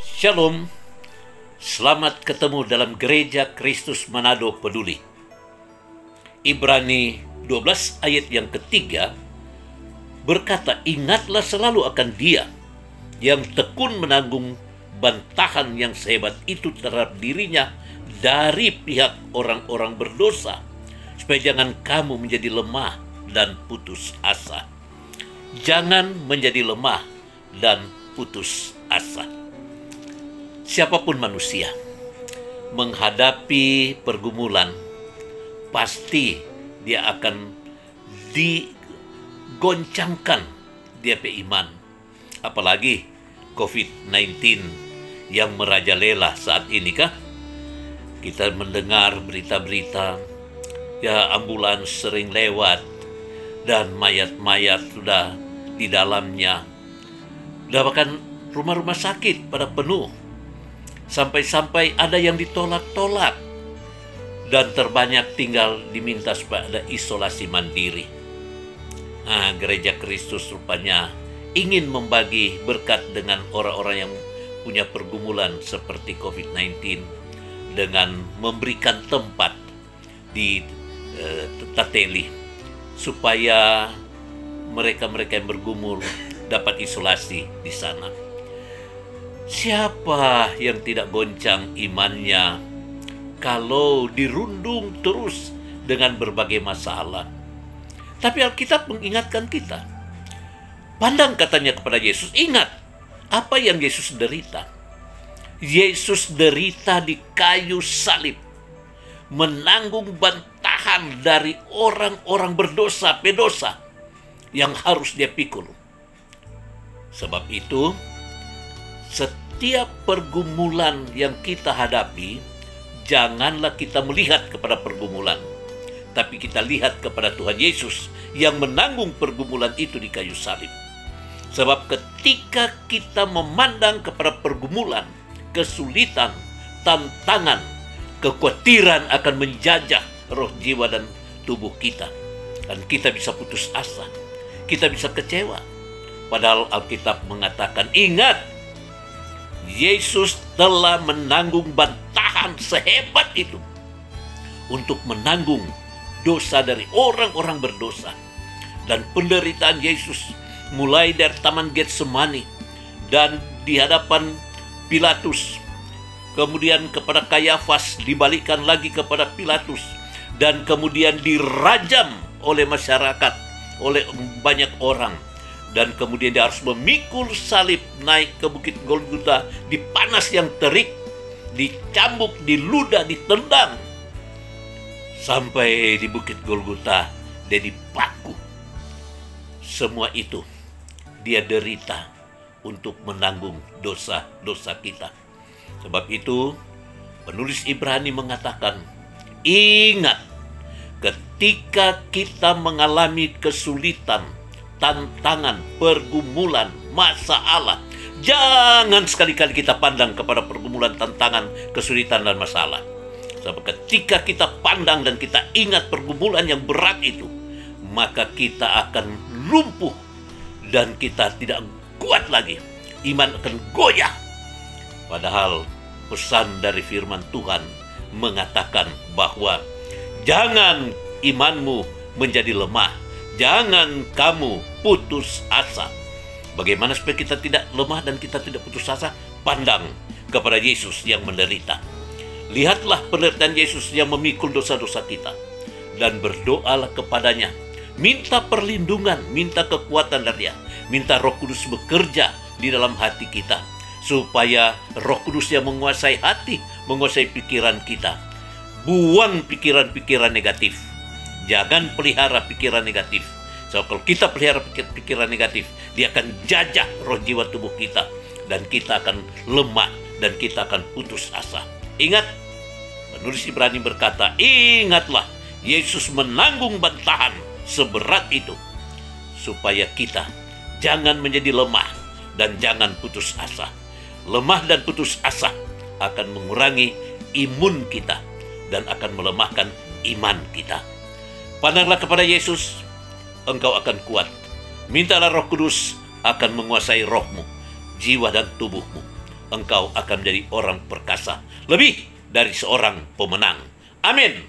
Shalom, selamat ketemu dalam Gereja Kristus Manado Peduli. Ibrani 12 ayat yang ketiga berkata, Ingatlah selalu akan dia yang tekun menanggung bantahan yang sehebat itu terhadap dirinya dari pihak orang-orang berdosa, supaya jangan kamu menjadi lemah dan putus asa. Jangan menjadi lemah dan putus asa. Siapa pun manusia menghadapi pergumulan, pasti dia akan digoncangkan dia pe iman. Apalagi COVID-19 yang merajalela saat ini kah? Kita mendengar berita-berita, ya ambulans sering lewat, dan mayat-mayat sudah di dalamnya. Dan bahkan rumah-rumah sakit pada penuh. Sampai-sampai ada yang ditolak-tolak. Dan terbanyak tinggal diminta supaya ada isolasi mandiri. Nah, gereja Kristus rupanya ingin membagi berkat dengan orang-orang yang punya pergumulan seperti COVID-19 dengan memberikan tempat di uh, Tateli supaya mereka-mereka yang bergumul dapat isolasi di sana. Siapa yang tidak goncang imannya kalau dirundung terus dengan berbagai masalah? Tapi Alkitab mengingatkan kita. Pandang katanya kepada Yesus, ingat apa yang Yesus derita. Yesus derita di kayu salib, menanggung bantahan dari orang-orang berdosa, pedosa yang harus dia pikul. Sebab itu, setiap pergumulan yang kita hadapi, janganlah kita melihat kepada pergumulan, tapi kita lihat kepada Tuhan Yesus yang menanggung pergumulan itu di kayu salib. Sebab ketika kita memandang kepada pergumulan, kesulitan, tantangan, kekhawatiran akan menjajah roh jiwa dan tubuh kita. Dan kita bisa putus asa, kita bisa kecewa. Padahal Alkitab mengatakan, ingat, Yesus telah menanggung bantahan sehebat itu untuk menanggung dosa dari orang-orang berdosa. Dan penderitaan Yesus mulai dari Taman Getsemani dan di hadapan Pilatus. Kemudian kepada Kayafas dibalikkan lagi kepada Pilatus dan kemudian dirajam oleh masyarakat, oleh banyak orang dan kemudian dia harus memikul salib naik ke bukit Golgota di panas yang terik, dicambuk, diludah, ditendang sampai di bukit Golgota dia dipaku. Semua itu dia derita untuk menanggung dosa-dosa kita. Sebab itu penulis Ibrani mengatakan, ingat ketika kita mengalami kesulitan, tantangan, pergumulan, masalah. Jangan sekali-kali kita pandang kepada pergumulan, tantangan, kesulitan, dan masalah. Sebab ketika kita pandang dan kita ingat pergumulan yang berat itu, maka kita akan lumpuh dan kita tidak kuat lagi. Iman akan goyah. Padahal pesan dari firman Tuhan mengatakan bahwa jangan imanmu menjadi lemah. Jangan kamu putus asa. Bagaimana supaya kita tidak lemah dan kita tidak putus asa? Pandang kepada Yesus yang menderita. Lihatlah penderitaan Yesus yang memikul dosa-dosa kita. Dan berdoalah kepadanya. Minta perlindungan, minta kekuatan dari dia. Minta roh kudus bekerja di dalam hati kita. Supaya roh kudus yang menguasai hati, menguasai pikiran kita. Buang pikiran-pikiran negatif. Jangan pelihara pikiran negatif So kalau kita pelihara pikiran negatif, dia akan jajah roh jiwa tubuh kita dan kita akan lemah dan kita akan putus asa. Ingat, penulis Ibrani berkata, ingatlah Yesus menanggung bantahan seberat itu supaya kita jangan menjadi lemah dan jangan putus asa. Lemah dan putus asa akan mengurangi imun kita dan akan melemahkan iman kita. Pandanglah kepada Yesus, engkau akan kuat. Mintalah roh kudus akan menguasai rohmu, jiwa dan tubuhmu. engkau akan menjadi orang perkasa, lebih dari seorang pemenang. Amin.